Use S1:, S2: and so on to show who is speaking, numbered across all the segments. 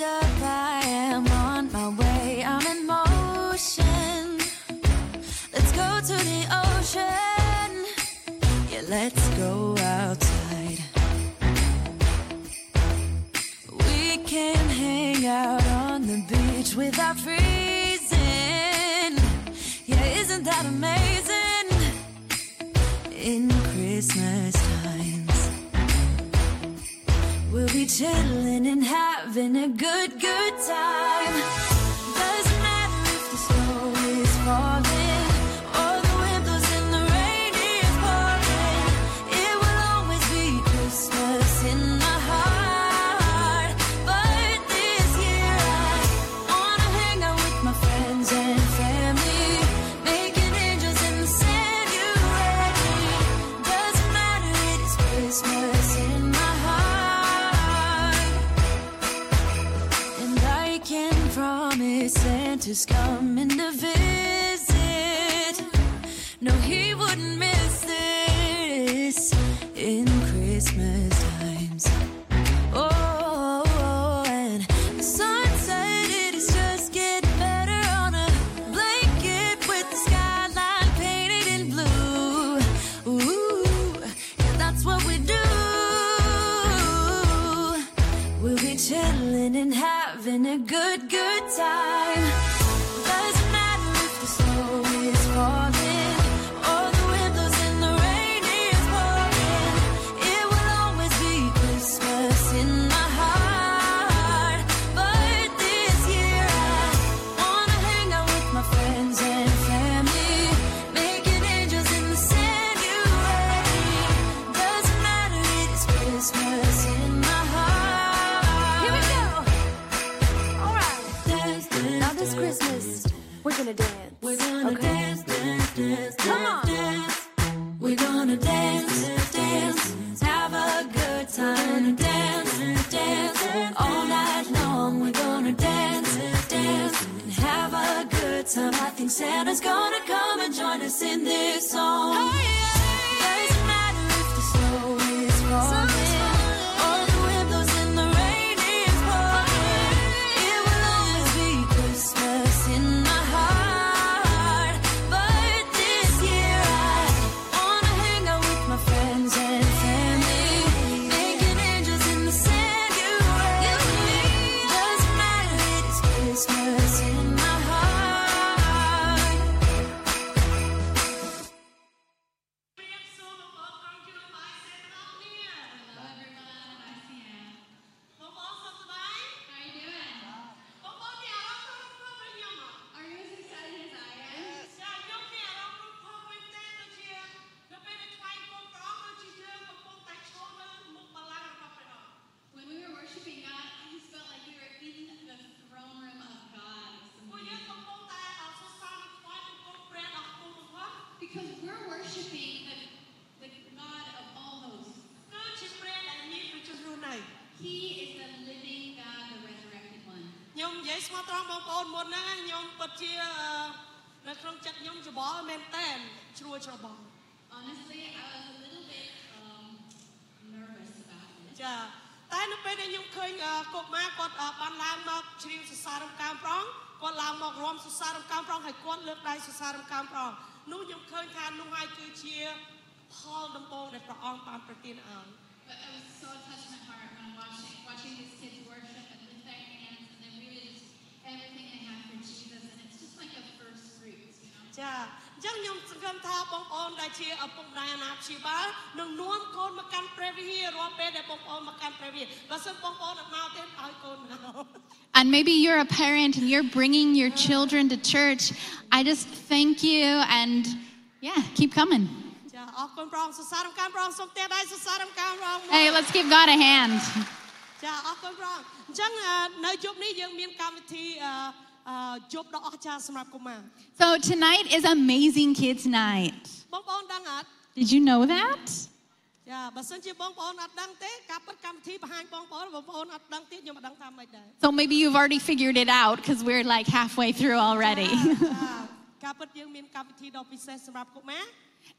S1: Up, I am on my way. I'm in motion. Let's go to the ocean. Yeah, let's go outside. We can hang out on the beach without freezing. Yeah, isn't that amazing? In Christmas times, we'll be chilling having a good, good time. Promise Santa's coming to visit. No, he wouldn't miss this in Christmas times. Oh, and the sun said it is just getting better on a blanket with the skyline painted in blue. Ooh, yeah, that's what we do. We'll be chilling and having a good,
S2: we're gonna dance.
S1: we're gonna
S2: okay?
S1: dance, dance, dance,
S2: Come on.
S1: dance. We're gonna dance, dance, dance. have a good time. Dance, dance, all night long. We're gonna dance, dance, and have a good time. I think Santa's gonna come and join us in this
S3: មោះត្រង់បងប្អូនមុនហ្នឹងខ្ញុំពិតជាអឺនៅក្នុងចិត្តខ្ញុំច្បល់មែនទែនជ្រួលច្របល់
S4: Honestly, I was a little bit um, nervous about it.
S3: ចាតែនៅពេលដែលខ្ញុំឃើញអឺកុមារគាត់អឺបានឡើងមកជ្រាបសរសើររំកាមប្រងគាត់ឡើងមករំសរសើររំកាមប្រងហើយគាត់លើកដៃសរសើររំកាមប្រងនោះខ្ញុំឃើញថានោះហើយគឺជាផលដំបូងដែលព្រះអង្គបានប្រទានឲ្យ
S4: But I was so touched my heart when watching watching these
S3: ដែលជាឪពុកម្ដាយអាណាព្យាបាលនឹងនាំកូនមកកាន់ព្រះវិហាររាល់ពេលដែលបងប្អូនមកកាន់ព្រះវិហារបើសិនបងប្អូនអត់មកទេឲ្យកូនមក
S5: And maybe you're a parent and you're bringing your children to church. I just thank you and yeah, keep coming.
S3: ចាអរគុណប្រងសរសើររំកាមប្រងសូមទេដៃសរសើររំកាមប្រងមួយ
S5: Hey, let's give God a hand.
S3: ចាអរគុណប្រងអញ្ចឹងអឺនៅយប់នេះយើងមានកម្មវិធីអឺអឺយប់ដ៏អស្ចារ្យសម្រាប់កុមារ
S5: So tonight is Amazing Kids Night.
S3: បងប្អូនដឹងអត់
S5: Did you know that?
S3: ចាបើសិនជាបងប្អូនអត់ដឹងទេការពិតកម្មវិធីបង្ហាញបងប្អូនបងប្អូនអត់ដឹងទៀតខ្ញុំអត់ដឹងថាម៉េចដែរ
S5: So maybe you've already figured it out because we're like halfway through already.
S3: ចាការពិតយើងមានកម្មវិធីដ៏ពិសេសសម្រាប់កុមារ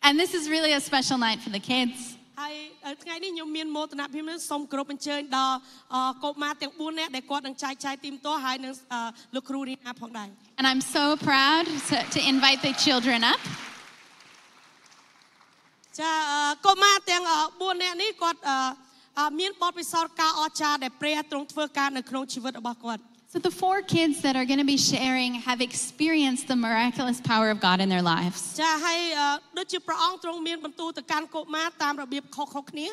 S5: And this is really a special night for the kids.
S3: ហើយអឺថ្ងៃនេះខ្ញុំមានមោទនភាពណាស់សូមគោរពអញ្ជើញដល់អឺកុមារទាំង4នាក់ដែលគាត់នឹងចែកចាយទីមតោហើយនឹងអឺលោកគ្រូរីណាផងដែរ
S5: And I'm so proud to, to invite the children up.
S3: ចាអឺកុមារទាំងអឺ4នាក់នេះគាត់អឺអឺមានបទពិសោធន៍ការអស្ចារ្យដែលព្រះទ្រង់ធ្វើការនៅក្នុងជីវិតរបស់គាត់
S5: So the four kids that are going to be sharing have experienced the miraculous power of God in their lives.
S3: ចាហើយអឺដូចជាព្រះអង្គទ្រង់មានបន្ទូលទៅកាន់កុមារតាមរបៀបខុសៗគ្នា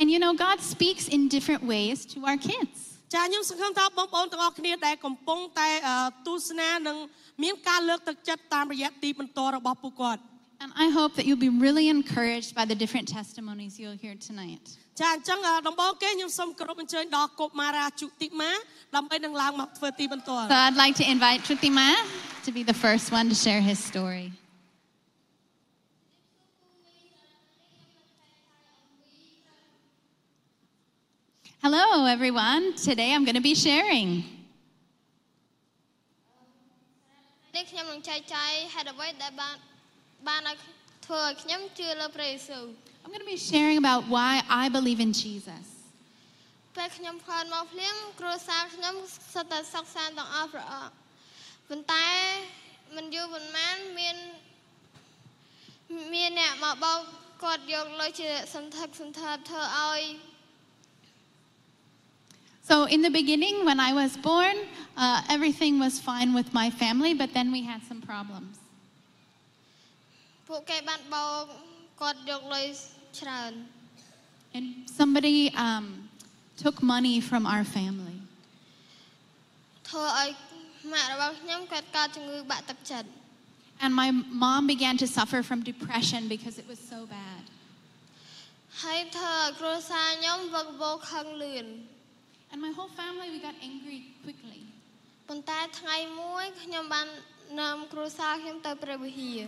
S5: And you know, God speaks in different ways to our kids.
S3: ចាខ្ញុំសង្ឃឹមថាបងប្អូនទាំងអស់គ្នាដែលកំពុងតែអឺទស្សនានិងមានការលើកទឹកចិត្តតាមរយៈទីបន្ទាល់របស់ពួកគាត់
S5: And I hope that you'll be really encouraged by the different testimonies you'll hear tonight.
S3: ចាអញ្ចឹងអឺដំបូងគេខ្ញុំសូមគោរពអញ្ជើញដល់កុមារាជុតិមាដើម្បីនឹងឡើងមកធ្វើទីបន្ទាល់
S5: So I'd like to invite Trutima to be the first one to share his story. Hello, everyone. Today I'm going to be sharing.
S6: នេះខ្ញុំនឹងចែកចាយហេតុអ្វីដែលបាន បានឲ្យធ្វើឲ្យខ្ញុំជឿលើព្រះយេស៊ូវ
S5: I'm going to be sharing about why I believe in Jesus.
S6: ពេលខ្ញុំផ្កើនមកភ្លាមគ្រួសារខ្ញុំសុទ្ធតែសុខសាន្តទាំងអស់ព្រះអង្គប៉ុន្តែមិនយូរប៉ុន្មានមានមានអ្នកមកបោកគាត់យកលុយជាសន្ធឹកសន្ធាប់ធ្វើឲ្យ
S5: So, in the beginning, when I was born, uh, everything was fine with my family, but then we had some problems.
S6: ពួកគេបានបោកគាត់យកលុយច្រើន
S5: And somebody um, took money from our family.
S6: ធ្វើឲ្យម៉ាក់របស់ខ្ញុំគាត់កើតជំងឺបាក់ទឹកចិត្ត
S5: And my mom began to suffer from depression because it was so bad.
S6: ហើយធ្វើឲ្យគ្រួសារខ្ញុំវឹកវរខឹងលឿន
S5: And my whole family, we got angry quickly.
S6: ប៉ុន្តែថ្ងៃមួយខ្ញុំបាននាំគ្រួសារខ្ញុំទៅព្រះវិហារ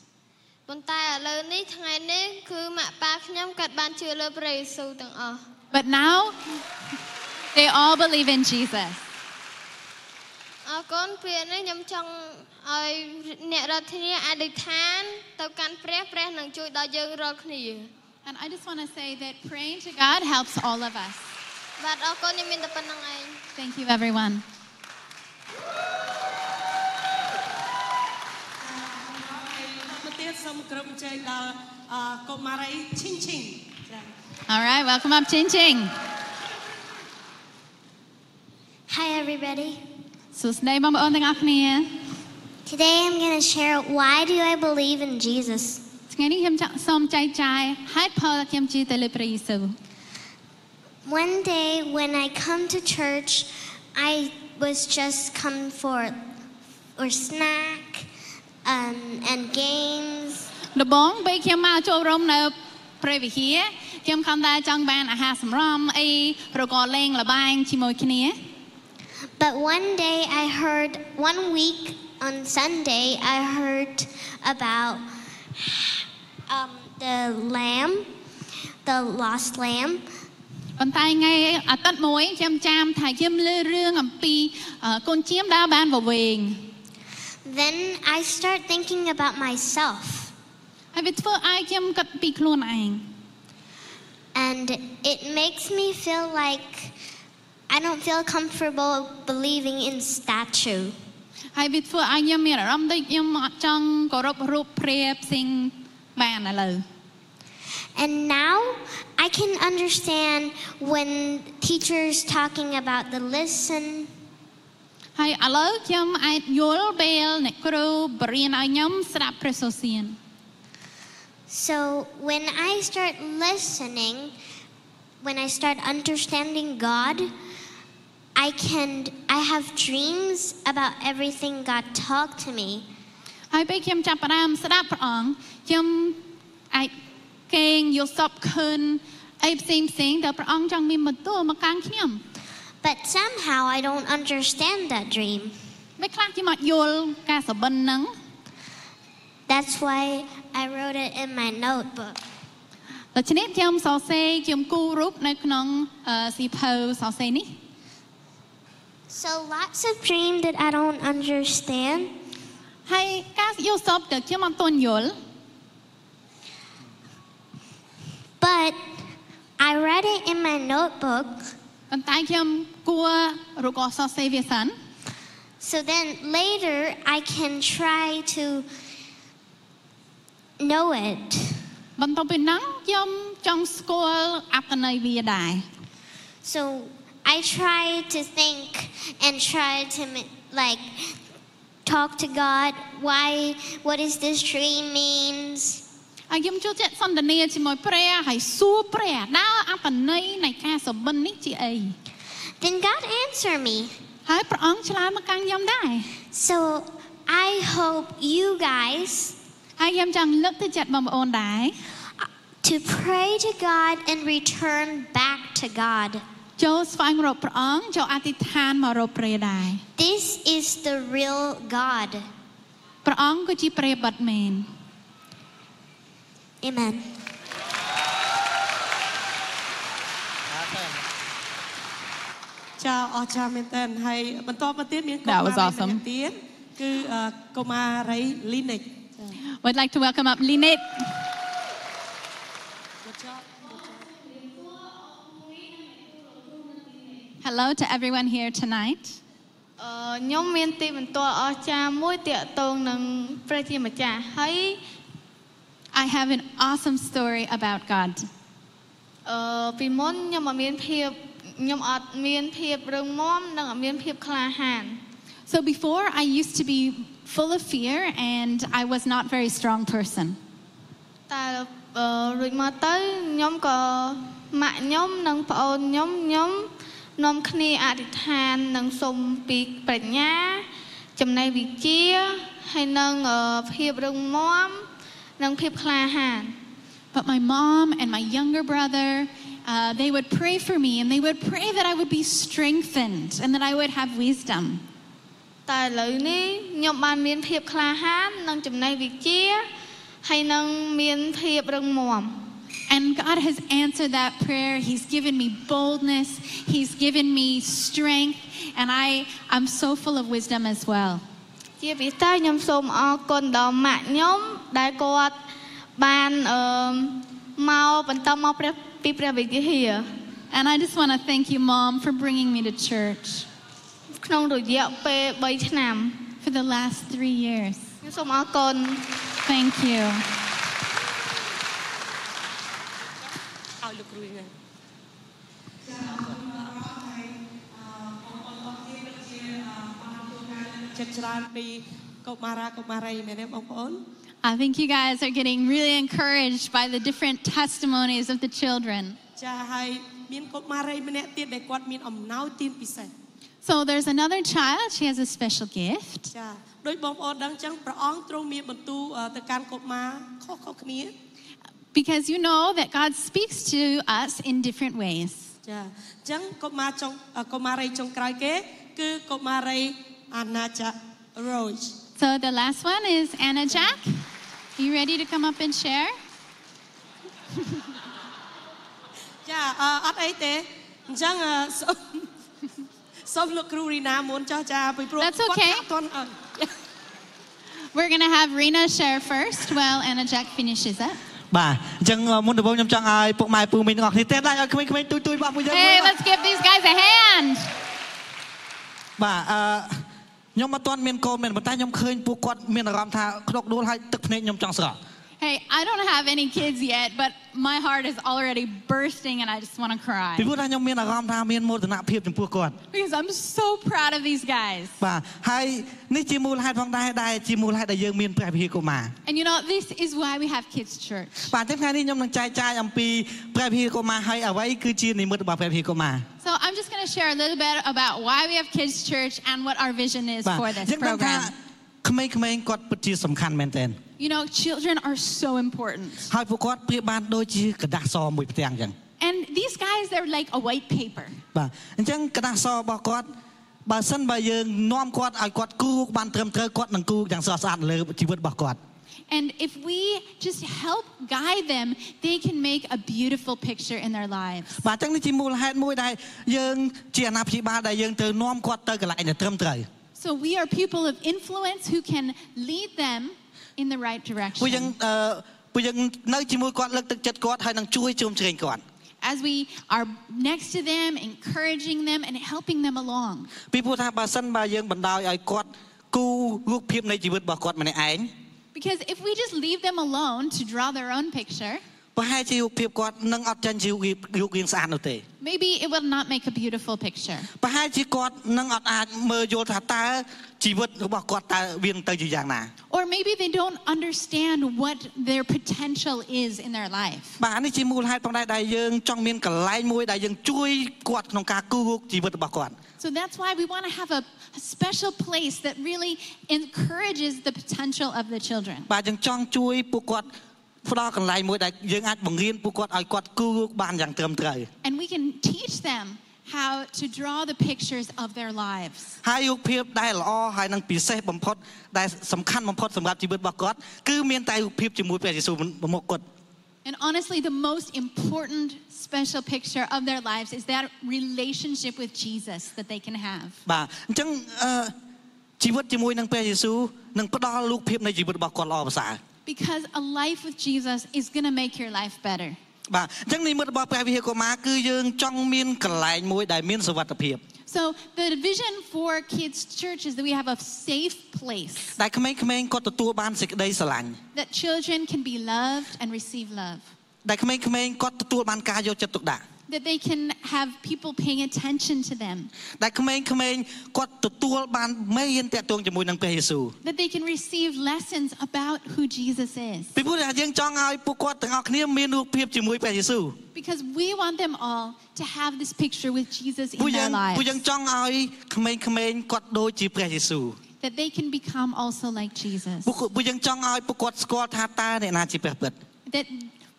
S6: ប៉ុន្តែឥឡូវនេះថ្ងៃនេះគឺម៉ាក់ប៉ាខ្ញុំគាត់បានជឿលើព្រះយេស៊ូវទាំងអស់
S5: But now they all believe in Jesus.
S6: អរគុណពេលនេះខ្ញុំចង់ឲ្យអ្នករដ្ឋធានីអធិដ្ឋានទៅកាន់ព្រះព្រះនឹងជួយដល់យើងរាល់គ្នា
S5: And I just want to say that praying to God helps all of us.
S6: បាទអរគុណខ្ញុំមានតែប៉ុណ្្នឹងឯង
S5: Thank you, everyone.
S3: ទៀតសូមគោរពអញ្ជើញដល់អឺកុមារីឈិងឈិងចា
S5: All right, welcome up, Ching Ching.
S7: Hi, everybody.
S5: សួស្តីបងប្អូនទាំងអស់គ្នា
S7: Today I'm going to share why do I believe in Jesus.
S5: ថ្ងៃនេះខ្ញុំចង់សូមចែកចាយហេតុផលដែលខ្ញុំជឿទៅលើព្រះយេស៊ូវ
S7: One day when I come to church, I was just come for or snack um, and games.
S5: ដំបូងពេលខ្ញុំមកចូលរួមនៅព្រះវិហារខ្ញុំខំតែចង់បានអាហារសម្រន់អីប្រកបលេងល្បែងជាមួយគ្នា
S7: But one day I heard, one week on Sunday, I heard about um, the lamb, the lost lamb.
S5: ប៉ុន្តែថ្ងៃអាទិត្យមួយខ្ញុំចាំថាខ្ញុំលើរឿងអំពីអឺកូនជៀមដើរបានវវែង
S7: Then I start thinking about myself.
S5: ហើយវាធ្វើឲ្យខ្ញុំគិតពីខ្លួនឯង
S7: And it makes me feel like I don't feel comfortable believing in statue.
S5: ហើយវាធ្វើឲ្យខ្ញុំមានអារម្មណ៍ដូចខ្ញុំអត់ចង់គោរពរូបព្រះផ្សេងបានឥឡូវ
S7: And now I can understand when teachers talking about the listen
S5: ហើយឥឡូវខ្ញុំអាចយល់ពេលអ្នកគ្រូបរៀនឲ្យខ្ញុំស្ដាប់ព្រះសូរសៀន
S7: So when I start listening, when I start understanding God, I can I have dreams about everything God talked to me.
S5: ហើយពេលខ្ញុំចាប់ផ្ដើមស្ដាប់ព្រះអង្គខ្ញុំ អាចគេងយល់សពខឿនអីផ្សេងផ្សេងដែលព្រះអង្គចង់មានបន្ទូលមកកាន់ខ្ញុំ
S7: But somehow I don't understand that dream.
S5: ពេលខ្លះខ្ញុំអត់យល់ការសុបិនហ្នឹង
S7: That's why I wrote it in my notebook.
S5: ដូច្នេះខ្ញុំសរសេរខ្ញុំគូររូបនៅក្នុងអឺសៀវភៅសរសេរនេះ
S7: So lots of dreams that I don't understand.
S5: ហើយការយល់សពដែលខ្ញុំអត់ទាន់យល់
S7: But I read it in my notebook.
S5: ប៉ុន្តែខ្ញុំគួររូបអក្សរសេរវាសិន
S7: So then later I can try to know it.
S5: បន្ទាប់ពីហ្នឹងខ្ញុំចង់ស្គាល់អត្ថន័យវាដែរ
S7: So I try to think and try to ma- like talk to God. Why? What does this dream means?
S5: ហើយខ្ញុំចូលចិត្តសន្ទនាជាមួយព្រះហើយសួរព្រះតើអត្ថន័យនៃការសុបិននេះជាអី
S7: Then God answer me.
S5: ហើយព្រះអង្គឆ្លើយមកកាន់ខ្ញុំដែរ
S7: So I hope you guys
S5: ហើយខ្ញុំចង់លើកទឹកចិត្តបងប្អូនដែរ
S7: to pray to God and return back to God.
S5: ចូលស្វែងរកព្រះអង្គចូលអធិដ្ឋានមករកព្រះដែរ
S7: This is the real God.
S5: ព្រះអង្គគឺជាព្រះបិតមែន
S7: Amen.
S3: ចាអរចាមែនតើហើយបន្តមកទៀតមានកុ
S5: That
S3: មា
S5: was
S3: រី
S5: awesome.
S3: ម្នាក់ទៀតគឺអឺកុមារីលីនិ ក
S5: Would like to welcome up Lynette Hello to everyone here tonight
S8: អឺខ្ញុំមានទីបន្ទាល់អស្ចារ្យមួយតាក់ទងនឹងព្រះជាម្ចាស់ហើយ
S5: I have an awesome story about God
S8: អឺពីមុនខ្ញុំអត់មានភាពខ្ញុំអត់មានភាពរឹងមាំនិងអត់មានភាពក្លាហាន
S5: So before I used to be full of fear and I was not very strong person
S8: តែអឺរួចមកទៅខ្ញុំក៏ម៉ាក់ខ្ញុំនិងប្អូនខ្ញុំខ្ញុំនាំគ្នាអធិដ្ឋាននិងសុំពីប្រាជ្ញា ចំណេះវិជ្ជាហើយនិងអឺភាពរឹងមាំនិងភាពក្លាហាន
S5: But my mom and my younger brother, uh, they would pray for me and they would pray that I would be strengthened and that I would have wisdom.
S8: តែឥឡូវនេះខ្ញុំបានមានភាពក្លាហាននិងចំណេះវិជ្ជាហើយនឹងមានភាពរឹងមាំ
S5: And God has answered that prayer. He's given me boldness, He's given me strength, and I, I'm so full of wisdom as well.
S8: ជាពិសេសខ្ញុំសូមអរគុណដល់ម៉ាក់ខ្ញុំដែលគាត់បានអឺមកបន្តមកព្រះពីព្រះវិហារ
S5: And I just want to thank you, Mom, for bringing me to church
S8: ក្នុងរយៈពេល3ឆ្នាំ
S5: for the last three years.
S8: ខ្ញុំសូមអរគុណ
S5: Thank you.
S3: ឲ្យលោកគ្រូហ្នឹងចិត្តច្រើនពីកុមារាកុមារីមែនទេបងប្អូន
S5: I think you guys are getting really encouraged by the different testimonies of the children.
S3: ចាហើយមានកុមារីម្នាក់ទៀតដែលគាត់មានអំណោយទានពិសេស
S5: So there's another child, she has a special gift.
S3: ចាដោយបងប្អូនដឹងចឹងព្រះអង្គទ្រង់មានបន្ទូលអឺទៅកាន់កុមារខុសៗគ្នា
S5: Because you know that God speaks to us in different ways.
S3: ចាអញ្ចឹងកុមារចុងអឺកុមារីចុងក្រោយគេ គឺកុមារីអាណាចា Rose
S5: So the last one is Anna Jack. You ready to come up and share?
S3: ចាអឺអត់អីទេអញ្ចឹងអឺសូម សូមលោកគ្រូរីណាមុនចោះចាពីព្រោះ
S5: That's
S3: គាត់
S5: okay.
S3: អត់ទាន់អឺ
S5: We're going to have Rena share first while Anna Jack finishes up.
S9: បាទអញ្ចឹងមុនដំបូងខ្ញុំចង់ឲ្យពុកម៉ែពូមីងទាំងអស់គ្នាទេដាច់ឲ្យក្មេងៗទូចទូចៗបាទមួយយើង
S5: Hey, let's give these guys a hand.
S9: បាទអឺខ្ញុំអត់ទាន់មានកូនមែនប៉ុន្តែខ្ញុំឃើញពួកគាត់មានអារម្មណ៍ថាខ្នុកដួលឲ្យទឹកភ្នែកខ្ញុំចង់ស្រក់
S5: Hey, I don't have any kids yet, but my heart is already bursting and I just want to
S9: ពី
S5: cry
S9: ព្រោះថាខ្ញុំមានអារម្មណ៍ថាមានមោទនភាពចំពោះគាត់
S5: because I'm so proud of these guys.
S9: បាទហើយនេះជាមូលហេតុផងដែរដែលជាមូលហេតុដែលយើងមានព្រះវិហារកុមារ
S5: And you know, this is why we have kids' church.
S9: បាទអញ្ចឹងថ្ងៃនេះខ្ញុំនឹងចែកចាយអំពីព្រះវិហារកុមារហើយអ្វីគឺជានិមិត្តរបស់ព្រះវិហារកុមារ
S5: So I'm just going to share a little bit about why we have kids' church and what our vision is
S9: បាទ
S5: for
S9: អ
S5: this
S9: ញ្ចឹងដឹងថា
S5: program.
S9: ក្មេងៗគាត់ពិតជាសំខាន់មែនទែន
S5: You know, children are so important.
S9: ហើយពួកគាត់ប្រៀបបានដូចជាกระดาษសមួយផ្ទាំងអញ្ចឹង
S5: And these guys, they're like a white paper.
S9: បាទអញ្ចឹងกระดาษសរបស់គាត់បើសិនបើយើងនាំគាត់ឲ្យគាត់គូរបានត្រឹមត្រូវគាត់នឹងគូរយ៉ាងស្រស់ស្អាតលើជីវិតរបស់គាត់
S5: And if we just help guide them, they can make a beautiful picture in their lives.
S9: បាទអញ្ចឹងនេះជាមូលហេតុមួយដែលយើងជាអាណាព្យាបាលដែលយើងត្រូវនាំគាត់ទៅកន្លែងដែលត្រឹមត្រូវ
S5: So we are people of influence who can lead them in the right
S9: ពួកយើង
S5: direction.
S9: អឺពួកយើងនៅជាមួយគាត់លើកទឹកចិត្តគាត់ហើយនឹងជួយជុំជ្រែងគាត់
S5: As we are next to them, encouraging them and helping them along.
S9: ពីព្រោះថាបើសិនបើយើងបណ្ដោយឲ្យគាត់គូររូបភាពនៃជីវិតរបស់គាត់ម្នាក់ឯង
S5: Because if we just leave them alone to draw their own picture,
S9: ប្រហែលជារូបភាពគាត់នឹងអត់ចាញ់ជារូបរាងរូបរាងស្អាតនោះទេ
S5: maybe it will not make a beautiful picture.
S9: ប្រហែលជាគាត់នឹងអត់អាចមើលយល់ថាតើជីវិតរបស់គាត់តើវានឹងទៅជាយ៉ាងណា
S5: Or maybe they don't understand what their potential is in their life.
S9: បាទនេះជាមូលហេតុផងដែរដែលយើងចង់មានកន្លែងមួយដែលយើងជួយគាត់ក្នុងការគូររូបជីវិតរបស់គាត់
S5: So that's why we want to have a, a special place that really encourages the potential of the children.
S9: បាទយើងចង់ជួយពួកគាត់ ផ្ដល់កន្លែងមួយដែលយើងអាចបង្រៀនពួកគាត់ឲ្យគាត់គូររូបបានយ៉ាងត្រឹមត្រូវ
S5: And we can teach them how to draw the pictures of their lives.
S9: ហើយរូបភាពដែលល្អហើយនឹងពិសេសបំផុតដែលសំខាន់បំផុតសម្រាប់ជីវិតរបស់គាត់គឺមានតែរូបភាពជាមួយព្រះយេស៊ូវមុខគាត់
S5: And honestly, the most important special picture of their lives is that relationship with Jesus that they can have.
S9: បាទអញ្ចឹងអឺជីវិតជាមួយនឹងព្រះយេស៊ូវនឹងផ្ដល់រូបភាពនៃជីវិតរបស់គាត់ល្អប្រសើរ
S5: Because a life with Jesus is going to make your life better.
S9: បាទអញ្ចឹងនិមិត្តរបស់ព្រះវិហារកុមារគឺយើងចង់មានកន្លែងមួយដែលមានសុវត្ថិភាព
S5: So the vision for kids' church is that we have a safe place
S9: ដែលក្មេងៗគាត់ទទួលបានសេចក្តីស្រឡាញ់
S5: that children can be loved and receive love.
S9: ដែលក្មេងៗគាត់ទទួលបានការយកចិត្តទុកដាក់
S5: That they can have people paying attention to them.
S9: ដែលក្មេងៗគាត់ទទួលបានមេរៀនតាក់ទងជាមួយនឹងព្រះយេស៊ូវ
S5: That they can receive lessons about who Jesus is.
S9: ពីព្រោះថាយើងចង់ឲ្យពួកគាត់ទាំងអស់គ្នាមានរូបភាពជាមួយព្រះយេស៊ូវ
S5: Because we want them all to have this picture with Jesus
S9: ពួក
S5: in
S9: យើង
S5: their
S9: ពួកយើង
S5: lives.
S9: ចង់ឲ្យក្មេងៗគាត់ដូចជាព្រះយេស៊ូវ
S5: That they can become also like Jesus.
S9: ពួកពួកយើងចង់ឲ្យពួកគាត់ស្គាល់ថាតើអ្នកណាជាព្រះពិត
S5: That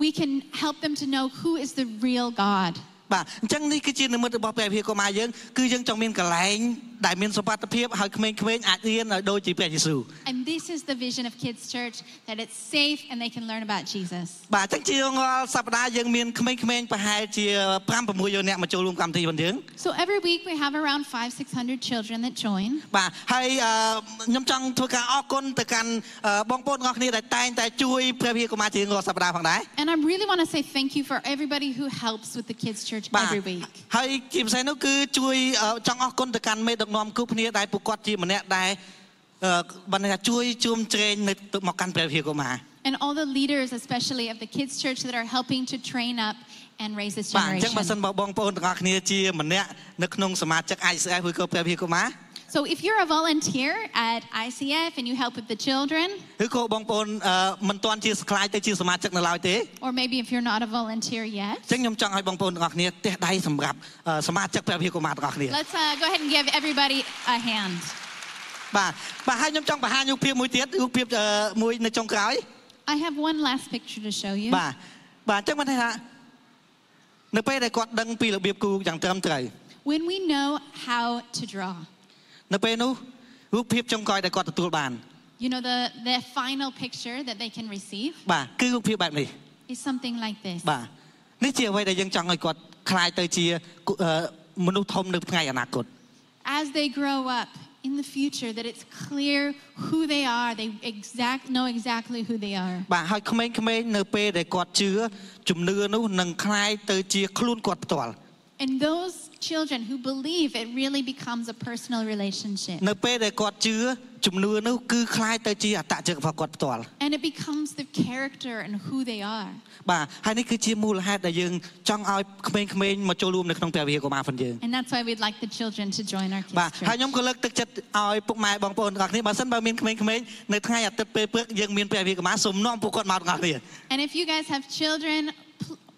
S5: we can help them to know who is the real God.
S9: បាទអញ្ចឹងនេះគឺជានិមិត្តរបស់ព្រះវិហារកុមារយើងគឺយើងចង់មានកន្លែង ដែលមានសុវត្ថិភាពឲ្យក្មេងៗអាចរៀនឲ្យដូចជាព្រះយេស៊ូវ
S5: And this is the vision of Kids Church that it's safe and they can learn about Jesus.
S9: បាទអញ្ចឹងជារាល់សប្តាហ៍យើងមានក្មេងៗប្រហែលជា5 6យកអ្នកមកចូលរួមកម្មវិធីរបស់យើង
S5: So every week we have around five, six hundred children that join.
S9: បាទហើយអឺខ្ញុំចង់ធ្វើការអរគុណទៅកាន់អឺបងប្អូនទាំងអស់គ្នាដែលតែងតែជួយព្រះវិហារកុមារជារៀងរាល់សប្តាហ៍ផងដែរ
S5: And I really want to say thank you for everybody who helps with the Kids Church
S9: បាទ
S5: every week.
S9: ហើយជាពិសេសនោះគឺជួយអឺចង់អរគុណទៅកាន់មេដឹកនាំគ្រប់គ្នាដែលពួកគាត់ជាម្នាក់ដែលអឺបានន័យថាជួយជួមជ្រែងនៅទៅមកកាន់ព្រះវិហារកុមារ
S5: And all the leaders, especially of the Kids Church, that are helping to train up and raise this
S9: បាទអញ្ចឹងបើសិន
S5: generation.
S9: បើបងប្អូនទាំងអស់គ្នាជាម្នាក់នៅក្នុងសមាជិក ICF ឬក៏ព្រះវិហារកុមារ
S5: So if you're a volunteer at ICF and you help with the children,
S9: ឬក៏បងប្អូនអឺមិនទាន់ជាខ្លាយទៅជាសមាជិកនៅឡើយទេ
S5: or maybe if you're not a volunteer yet,
S9: អញ្ចឹងខ្ញុំចង់ឲ្យបងប្អូនទាំងអស់គ្នាទះដៃសម្រាប់អឺសមាជិកព្រះវិហារកុមារទាំងអស់គ្នា
S5: let's uh, go ahead and give everybody a hand.
S9: បាទបាទហើយខ្ញុំចង់បង្ហាញរូបភាពមួយទៀតរូបភាពអឺមួយនៅចុងក្រោយ
S5: I have one last picture to show you.
S9: បាទបាទអញ្ចឹងបានន័យថានៅពេលដែលគាត់ដឹងពីរបៀបគូរយ៉ាងត្រឹមត្រូវ
S5: When we know how to draw,
S9: នៅពេលនោះរូបភាពចុងក្រោយដែលគាត់ទទួលបាន
S5: you know, the, the final picture that they can receive
S9: បាទគឺរូបភាពបែបនេះ
S5: is something like this.
S9: បាទនេះជាអ្វីដែលយើងចង់ឲ្យគាត់ខ្លាយទៅជាអឺមនុស្សធំនៅថ្ងៃអនាគត
S5: As they grow up in the future, that it's clear who they are, they exact know exactly who they are.
S9: បាទហើយក្មេងៗនៅពេលដែលគាត់ជឿជំនឿនោះនឹងคล้ายទៅជាខ្លួនគាត់ផ្ទាល់
S5: And those children who believe it really becomes a personal relationship.
S9: នៅពេលដែលគាត់ជឿជំនឿនោះគឺคล้ายទៅជាអត្តចរិតរបស់គាត់ផ្ទាល់
S5: And it becomes the character and who they are.
S9: បាទហើយនេះគឺជាមូលហេតុដែលយើងចង់ឲ្យក្មេងៗមកចូលរួមនៅក្នុងព្រះវិហារកុមារផងយើង
S5: And that's why we'd like the children to join our
S9: បាទ
S5: kids
S9: ហើយ
S5: church.
S9: ខ្ញុំក៏លើកទឹកចិត្តឲ្យពុកម៉ែបងប្អូនទាំងអស់គ្នាបើសិនបើមានក្មេងៗនៅថ្ងៃអាទិត្យពេលព្រឹកយើងមានព្រះវិហារកុមារសូមនាំពួកគាត់មកទាំងអស់គ្នា
S5: And if you guys have children, pl-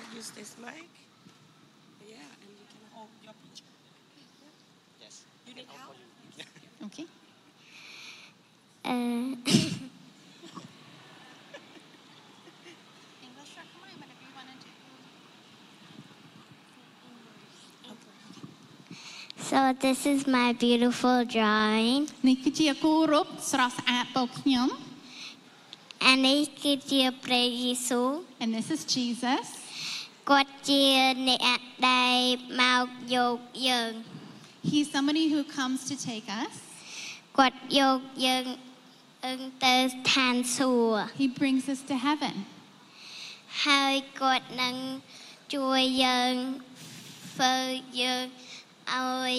S3: អាណាចាក់ use this mic yeah and you can hold your picture yes you need help
S5: Okay.
S7: Uh, so this is my beautiful drawing
S5: នេះគឺជាគូរូបស្រស់ស្អាតរបស់ខ្ញុំ
S7: and នេះគឺជាព្រះយេស៊ូវ
S5: and this is Jesus
S7: គាត់ជាអ្នកដែលមកយកយើង
S5: He's somebody who comes to take us
S7: គាត់យកយើងទៅស្ថានសួគ៌
S5: He brings us to heaven
S7: ហើយគាត់នឹងជួយយើងធ្វើយើងឲ្យ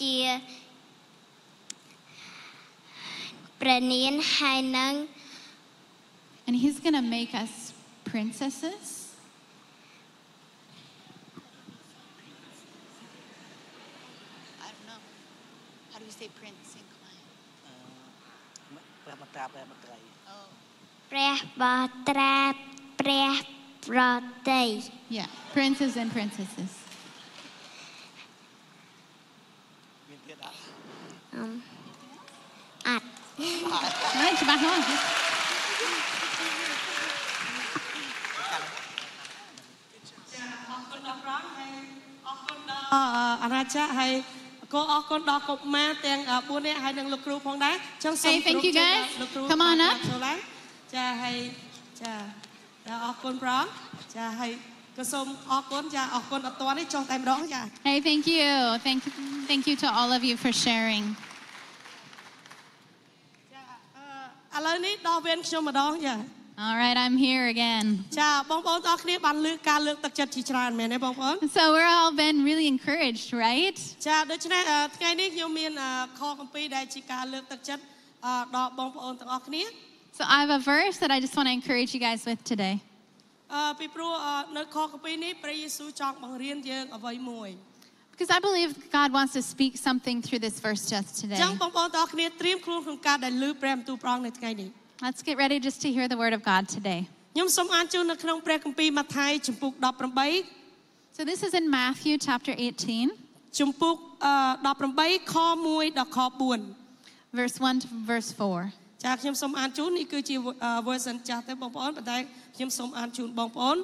S7: ជាប្រនានហើយនឹង
S5: and He's going to make us princesses
S9: ព្រះមតាព្រះមត្រី
S7: ព្រះបត្រាព្រះប្រតិ
S5: Yeah, princes and princesses.
S9: មានទៀតអត់
S7: អមអត់
S5: Right,ច្បាស់លាស់
S3: អរគុណដល់ប្រងហើយអរគុណដល់អអាណាចាហើយ ក៏អរគុណដល់កុមារទាំង4នាក់ហើយនិងលោកគ្រូផងដែរអញ្ចឹងសូម
S5: Hey, thank you
S3: គោរព
S5: guys.
S3: លោកគ្រូ
S5: Come on up.
S3: ចូលឡើងចាហើយចាចាអរគុណប្រងចាហើយក៏សូមអរគុណចាអរគុណអត់ទាន់នេះចុះតែម្ដងចា
S5: Hey, thank you. Thank you. Thank you to all of you for sharing.
S3: ចាអឺឥឡូវនេះដល់វេនខ្ញុំម្ដងចា
S5: All right, I'm here again. So we're all been really encouraged, right? So I have a verse that I just want to encourage you guys with today. Because I believe God wants to speak something through this verse
S3: just
S5: today.
S3: ញ្ចឹងបងប្អូនទាំងអស់គ្នាត្រៀមខ្លួនក្នុងការដែលលើព្រះបន្ទូលព្រះអង្គនៅថ្ងៃនេះ
S5: Let's get ready just to hear the word of God today.
S3: ខ្ញុំសូមអានជូននៅក្នុងព្រះគម្ពីរម៉ាថាយជំពូក18
S5: So this is in Matthew chapter 18,
S3: ជំពូកអឺ18ខ1ដល់ខ4
S5: verse 1 to verse 4.
S3: ចាខ្ញុំសូមអានជូននេះគឺជាអឺ version ចាស់ទៅបងប្អូនប៉ុន្តែខ្ញុំសូមអានជូនបងប្អូន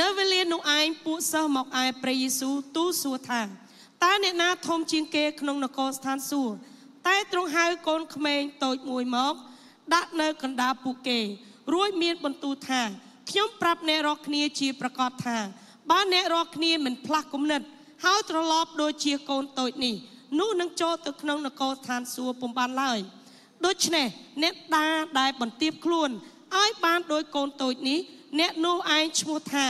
S3: នៅវេលានោះឯងពួកសិស្សមកឯព្រះយេស៊ូវទូលសួរថាតើអ្នកណាធំជាងគេក្នុងនគរស្ថានសួគ៌តែទ្រង់ហៅកូនក្មេងតូចមួយមក ដាក់នៅកណ្ដាលពួកគេ រួចមានបន្ទូលថាខ្ញុំប្រាប់អ្នករាល់គ្នាជាប្រកាសថាបើអ្នករាល់គ្នាមិនផ្លាស់គំនិតហើយត្រឡប់ដូចជាកូនតូចនេះនោះនឹងចូលទៅក្នុងនគរស្ថានសួគ៌ពុំបានឡើយដូច្នេះអ្នកតាដែលបន្ទាបខ្លួនឲ្យបានដោយកូនតូចនេះ អ្នកនោះឯងឈ្មោះថា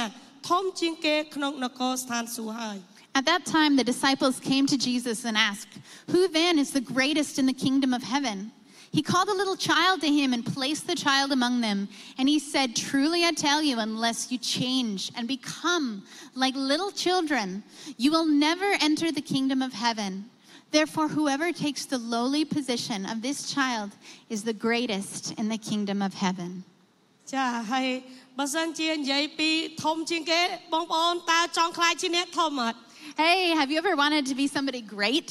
S3: ធំជាងគេក្នុងនគរស្ថានសួគ៌ហើយ
S5: At that time, the disciples came to Jesus and asked, Who then is the greatest in the kingdom of heaven? He called a little child to him and placed the child among them. And he said, Truly I tell you, unless you change and become like little children, you will never enter the kingdom of heaven. Therefore, whoever takes the lowly position of this child is the greatest in the kingdom of heaven.
S3: ចាហើយបើសិនជានិយាយពីធំជាងគេបងប្អូនតើចង់ខ្លាចជាអ្នកធំអត់
S5: Hey, have you ever wanted to be somebody great?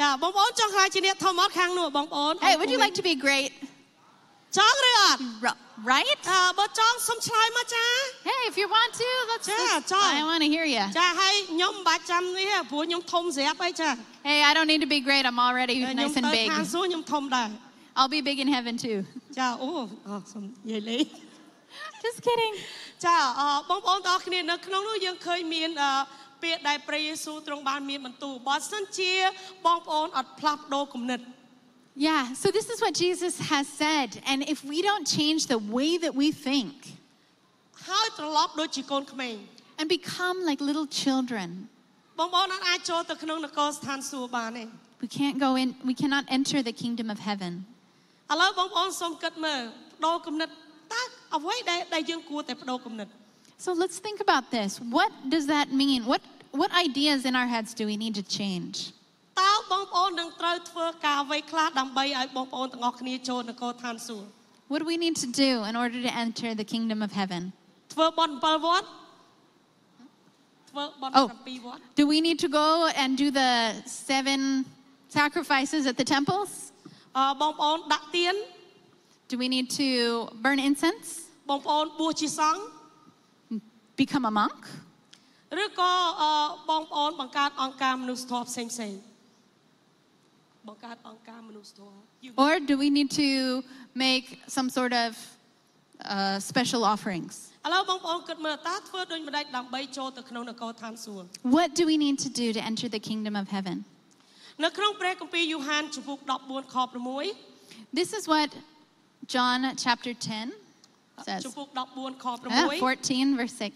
S3: ចាបងប្អូនចង់ខ្លាចជាអ្នកធំអត់ខាងនោះបងប្អូន
S5: Hey, would you like to be great?
S3: ចង់ឬអត់
S5: R- right?
S3: អឺបើចង់សុំឆ្លើយមកចា
S5: Hey, if you want to, let's.
S3: Yeah,
S5: let's-
S3: John.
S5: I want to hear you.
S3: ចាហើយខ្ញុំមិនបាច់ចាំនេះទេព្រោះខ្ញុំធំស្រាប់អីចា
S5: Hey, I don't need to be great. I'm already
S3: ខ្ញុំ
S5: nice
S3: ទៅ
S5: and big.
S3: ខាងសួគ៌ខ្ញុំធំដែរ
S5: I'll be big in heaven too.
S3: ចាអូអូសុំនិយាយលេង
S5: Just kidding.
S3: ចាអឺបងប្អូនទាំងអស់គ្នានៅក្នុងនោះយើងឃើញមានអឺ ពាក្យដែលព្រះយេស៊ូវទ្រង់បានមានបន្ទូលបើសិនជាបងប្អូនអត់ផ្លាស់ប្ដូរគំនិត
S5: Yeah, so this is what Jesus has said. And if we don't change the way that we think
S3: ហើយត្រឡប់ដូចជាកូនក្មេង
S5: and become like little children.
S3: បងប្អូនអត់អាចចូលទៅក្នុងនគរស្ថានសួគ៌បានទេ
S5: We can't go in, we cannot enter the kingdom of heaven.
S3: ឥឡូវបងប្អូនសូមគិតមើលបដូរគំនិតតើអ្វីដែលដែលយើងគួរតែបដូរគំនិត
S5: So let's think about this. What does that mean? What, what ideas in our heads do we need to change?
S3: តើបងប្អូននឹងត្រូវធ្វើការអ្វីខ្លះដើម្បីឲ្យបងប្អូនទាំងអស់គ្នាចូលនគរឋានសួគ៌
S5: What do we need to do in order to enter the kingdom of heaven?
S3: ធ្វើបន់7វត្តធ្វើបន់
S5: Oh.
S3: 7វត្ត
S5: Do we need to go and do the seven sacrifices at the temples?
S3: អឺបងប្អូនដាក់ទៀន
S5: Do we need to burn incense? Become a monk?
S3: ឬក៏អឺបងប្អូនបង្កើតអង្គការមនុស្សធម៌ផ្សេងផ្សេងៗបង្កើតអង្គការមនុស្សធម៌ You-
S5: Or do we need to make some sort of uh, special offerings?
S3: ឥឡូវបងប្អូនគិតមើលតើធ្វើដូចម្ដេចដើម្បីចូលទៅក្នុងនគរឋានសួគ៌
S5: What do we need to do to enter the kingdom of heaven?
S3: នៅក្នុងព្រះគម្ពីរយូហានជំពូក14ខ6
S5: This is what John chapter 10 says.
S3: ជំពូក14ខ
S5: Ah,
S3: 6
S5: 14, verse 6.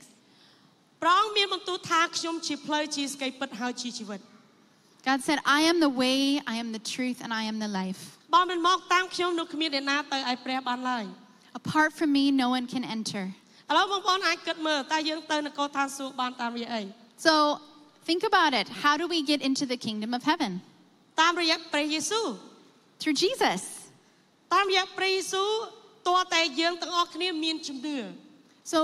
S3: ព្រះអង្គមានបន្ទូលថាខ្ញុំជាផ្លូវជាស្គីពិតហើយជាជីវិត
S5: God said, I am the way, I am the truth, and I am the life.
S3: បើមិនមកតាមខ្ញុំនោះគ្មានអ្នកណាទៅឲ្យព្រះបានឡើយ
S5: Apart from me, no one can enter.
S3: ឥឡូវបងប្អូនអាចគិតមើលតើយើងទៅនគរឋានសួគ៌បានតាមរយៈអី
S5: So think about it. How do we get into the kingdom of heaven?
S3: តាមរយៈព្រះយេស៊ូវ
S5: Through Jesus.
S3: តាមរយៈព្រះយេស៊ូវ តើតែយើងទាំងអស់គ្នាមានជំនឿ
S5: So,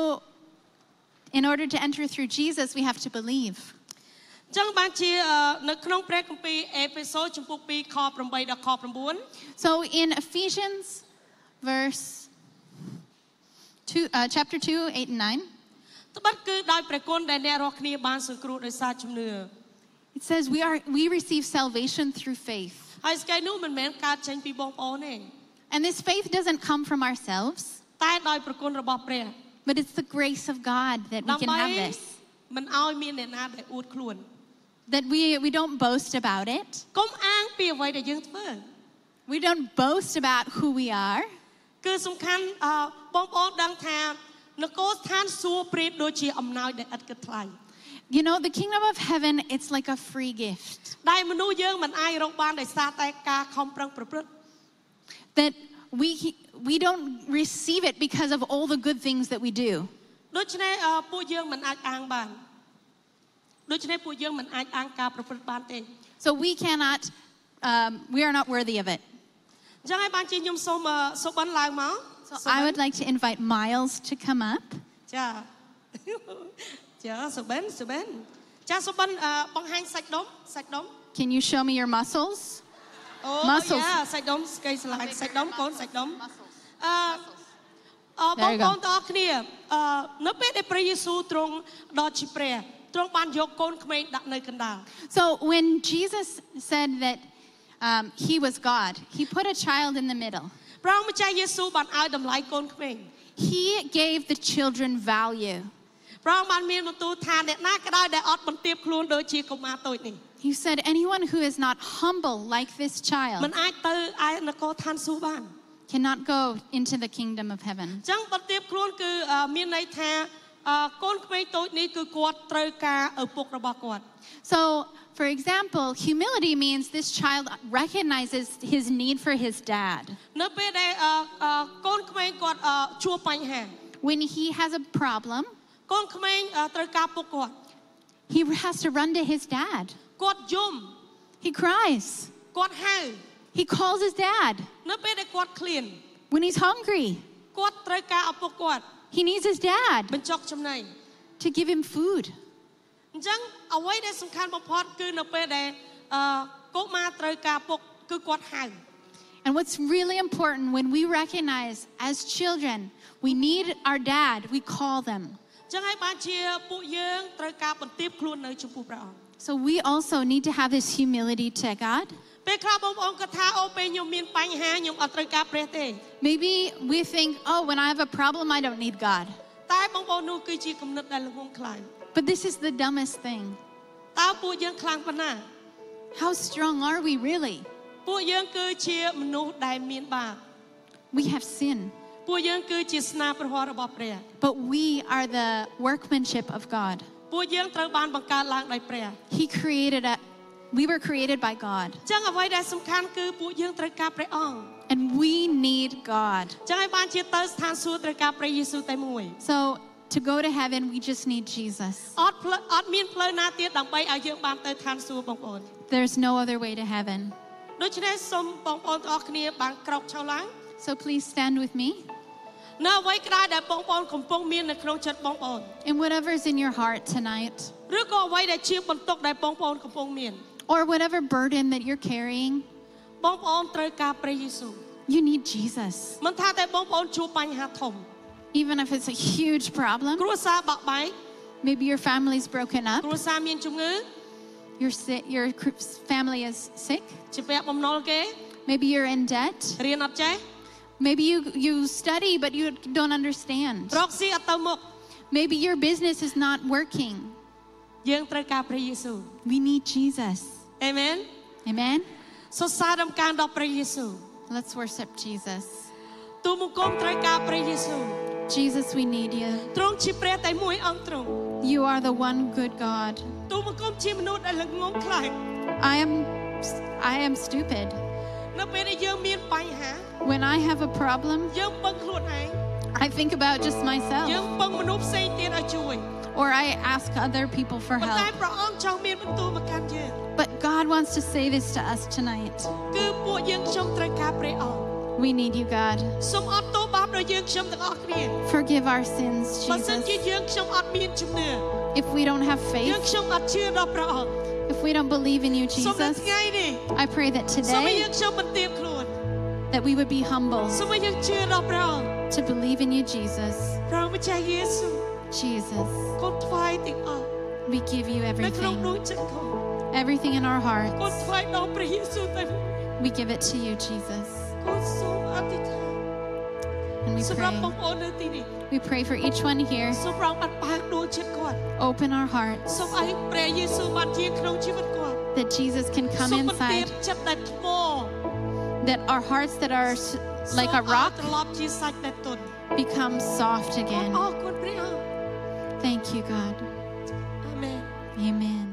S5: in order to enter through Jesus, we have to believe.
S3: អញ្ចឹងបានជាអឺនៅក្នុងព្រះគម្ពីរអេពីសូតជំពូក2ខ8ដល់ខ9
S5: So, in Ephesians, verse two, uh, chapter 2, 8 and 9,
S3: ត្បិតគឺដោយព្រះគុណដែលអ្នករាល់គ្នាបានសង្គ្រោះដោយសារជំនឿ
S5: it says, we, are, we receive salvation through faith.
S3: ហើយស្កៃនោះមិនមែនកើតចេញពីបងប្អូនទេ
S5: And this faith doesn't come from ourselves,
S3: តែដោយព្រះគុណរបស់ព្រះ
S5: but it's the grace of God that we can
S3: ដើម្បី
S5: have this.
S3: មិនឲ្យមានអ្នកណាដែលអួតខ្លួន
S5: That we, we don't boast about it.
S3: កុំអាងពីអ្វីដែលយើងធ្វើ
S5: We don't boast about who we are.
S3: គឺសំខាន់អឺបងប្អូនដឹងថានគរស្ថានសួគ៌ប្រៀបដូចជាអំណោយដែលឥតគិតថ្លៃ
S5: You know, the kingdom of heaven, it's like a free gift
S3: ដែលមនុស្សយើងមិនអាចរកបានដោយសារតែការខំប្រឹងប្រព្រឹត្ត
S5: that we, we don't receive it because of all the good things that we do.
S3: ដូច្នេះអឺពួកយើងមិនអាចអាងបានដូច្នេះពួកយើងមិនអាចអាងការប្រព្រឹត្តបានទេ
S5: So we cannot, um, we are not worthy of it.
S3: អញ្ចឹងហើយបានជាខ្ញុំសូមអឺសុបិនឡើងមក
S5: So
S3: សុបិន
S5: I would like to invite Miles to come up.
S3: ចា ចាសុបិនសុបិនចាសុបិនអឺបង្ហាញសាច់ដុំសាច់ដុំ
S5: Can you show me your muscles?
S3: អូ
S5: Muscles.
S3: យ៉ាសាច់ដុំស្កៃស្លាញ់សាច់ដុំកូនសាច់ដុំអឺអឺបង
S5: There you
S3: ប្ go. អូនទាំងអស់គ្នាអឺនៅពេលដែលព្រះយេស៊ូវទ្រង់ដល់ជាព្រះទ្រង់បានយកកូនក្មេងដាក់នៅកណ្ដាល
S5: So when Jesus said that um, he was God, he put a child in the middle.
S3: ព្រះអង្គម្ចាស់យេស៊ូវបានឲ្យតម្លៃកូនក្មេង
S5: He gave the children value.
S3: ព្រះអង្គបានមានបន្ទូលថាអ្នកណាក៏ដោយដែលអត់បន្ទាបខ្លួនដូចជាកុមារតូចនេះ
S5: He said, anyone who is not humble like this
S3: មិន
S5: child
S3: អាចទៅឯនគរឋានសួគ៌បាន
S5: cannot go into the kingdom of heaven.
S3: អញ្ចឹងបន្ទាបខ្លួនគឺអឺមានន័យថាអឺកូនក្មេងតូចនេះគឺគាត់ត្រូវការឪពុករបស់គាត់
S5: So, for example, humility means this child recognizes his need for his dad.
S3: នៅពេលដែលអឺអឺកូនក្មេងគាត់អឺជួបបញ្ហា
S5: When he has a problem,
S3: កូនក្មេងអឺត្រូវការពុកគាត់
S5: he has to run to his dad.
S3: គាត់យំ
S5: He cries.
S3: គាត់ហៅ
S5: He calls his dad.
S3: នៅពេលដែលគាត់ឃ្លាន
S5: When he's hungry,
S3: គាត់ត្រូវការឪពុកគាត់
S5: he needs his dad
S3: បញ្ចុកចំណី
S5: to give him food.
S3: អញ្ចឹងអ្វីដែលសំខាន់បំផុតគឺនៅពេលដែលអឺកុមារត្រូវការពុកគឺគាត់ហៅ
S5: And what's really important when we recognize as children, we need our dad, we call them.
S3: អញ្ចឹងហើយបានជាពួកយើងត្រូវការបន្ទាបខ្លួននៅចំពោះព្រះអង្គ
S5: So we also need to have this humility to God.
S3: ពេលខ្លះបងប្អូនគាត់ថាអូពេលខ្ញុំមានបញ្ហាខ្ញុំអត់ត្រូវការព្រះទេ
S5: Maybe we think, oh, when I have a problem, I don't need God.
S3: តែបងប្អូននោះគឺជាគំនិតដែលល្ងងខ្លៅ
S5: But this is the dumbest thing.
S3: តើពួកយើងខ្លាំងប៉ុណ្ណា
S5: How strong are we really?
S3: ពួកយើងគឺជាមនុស្សដែលមានបាប
S5: We have sin.
S3: ពួកយើងគឺជាស្នាព្រះហស្ថរបស់ព្រះ
S5: but we are the workmanship of God.
S3: ពួកយើងត្រូវបានបង្កើតឡើងដោយព្រះ
S5: He created a, we were created by God,
S3: អញ្ចឹងអ្វីដែលសំខាន់គឺពួកយើងត្រូវការព្រះអង្គ
S5: and we need God.
S3: អញ្ចឹងឲ្យបានជាទៅស្ថានសួគ៌ត្រូវការព្រះយេស៊ូវតែមួយ
S5: So to go to heaven, we just need Jesus.
S3: អត់ផ្លូវអត់មានផ្លូវណាទៀតដើម្បីឲ្យយើងបានទៅឋានសួគ៌បងប្អូន
S5: There's no other way to heaven.
S3: ដូច្នេះសូមបងប្អូនទាំងអស់គ្នាបានក្រោកឈរឡើង
S5: So please stand with me.
S3: នៅអ្វីក៏ដោយដែលបងប្អូនកំពុងមាននៅក្នុងចិត្តបងប្អូន
S5: And whatever's in your heart tonight,
S3: ឬក៏អ្វីដែលជាបន្ទុកដែលបងប្អូនកំពុងមាន
S5: or whatever burden that you're carrying,
S3: បងប្អូនត្រូវការព្រះយេស៊ូវ
S5: you need Jesus.
S3: មិនថាតែបងប្អូនជួបបញ្ហាធំ
S5: Even if it's a huge problem,
S3: គ្រួសារបាក់បែក
S5: maybe your family's broken up,
S3: គ្រួសារមានជំងឺ
S5: your, si- your cr- family is sick,
S3: ជាពាក់បំណុលគេ
S5: maybe you're in debt,
S3: រៀនអត់ចេះ
S5: maybe you, you study but you don't understand,
S3: រកស៊ីអត់ទៅមុខ
S5: maybe your business is not working.
S3: យើងត្រូវការព្រះយេស៊ូវ
S5: We need Jesus.
S3: អេមែន
S5: Amen?
S3: សរសើរដំណការដល់ព្រះយេស៊ូវ
S5: Let's worship Jesus.
S3: ទូលបង្គំត្រូវការព្រះយេស៊ូវ
S5: Jesus, we need you.
S3: ទ្រង់ជាព្រះតែមួយអង្គទ្រង់
S5: You are the one good God.
S3: ទូលបង្គំជាមនុស្សដែលល្ងងខ្លាំង
S5: I am I am stupid.
S3: នៅពេលដែលយើងមានបញ្ហា
S5: When I have a problem,
S3: យើងពឹងខ្លួនឯង
S5: I think about just
S3: យើង
S5: myself
S3: ពឹងមនុស្សផ្សេងទៀតឲ្យជួយ
S5: or I ask other people for
S3: ប៉ុន្តែ
S5: help.
S3: ព្រះអង្គចង់មានបន្ទូលមកកាន់យើង
S5: But God wants to say this to us tonight.
S3: គឺពួកយើងខ្ញុំត្រូវការព្រះអង្គ
S5: We need you, God.
S3: សូមអត់ទោសបាបដល់យើងខ្ញុំទាំងអស់គ្នា
S5: Forgive our sins,
S3: បើសិនជា
S5: Jesus.
S3: យើងខ្ញុំអត់មានជំនឿ
S5: If we don't have
S3: យើង
S5: faith, we don't believe in you, Jesus, I pray that today that we would be humble to believe in you, Jesus. Jesus. We give you everything. Everything in our hearts. We give it to you, Jesus. And we pray. We pray for each one here. Open our hearts that Jesus can come inside. That our hearts that are like a rock become soft again.
S3: Oh, oh,
S5: Thank you, God.
S3: Amen.
S5: Amen.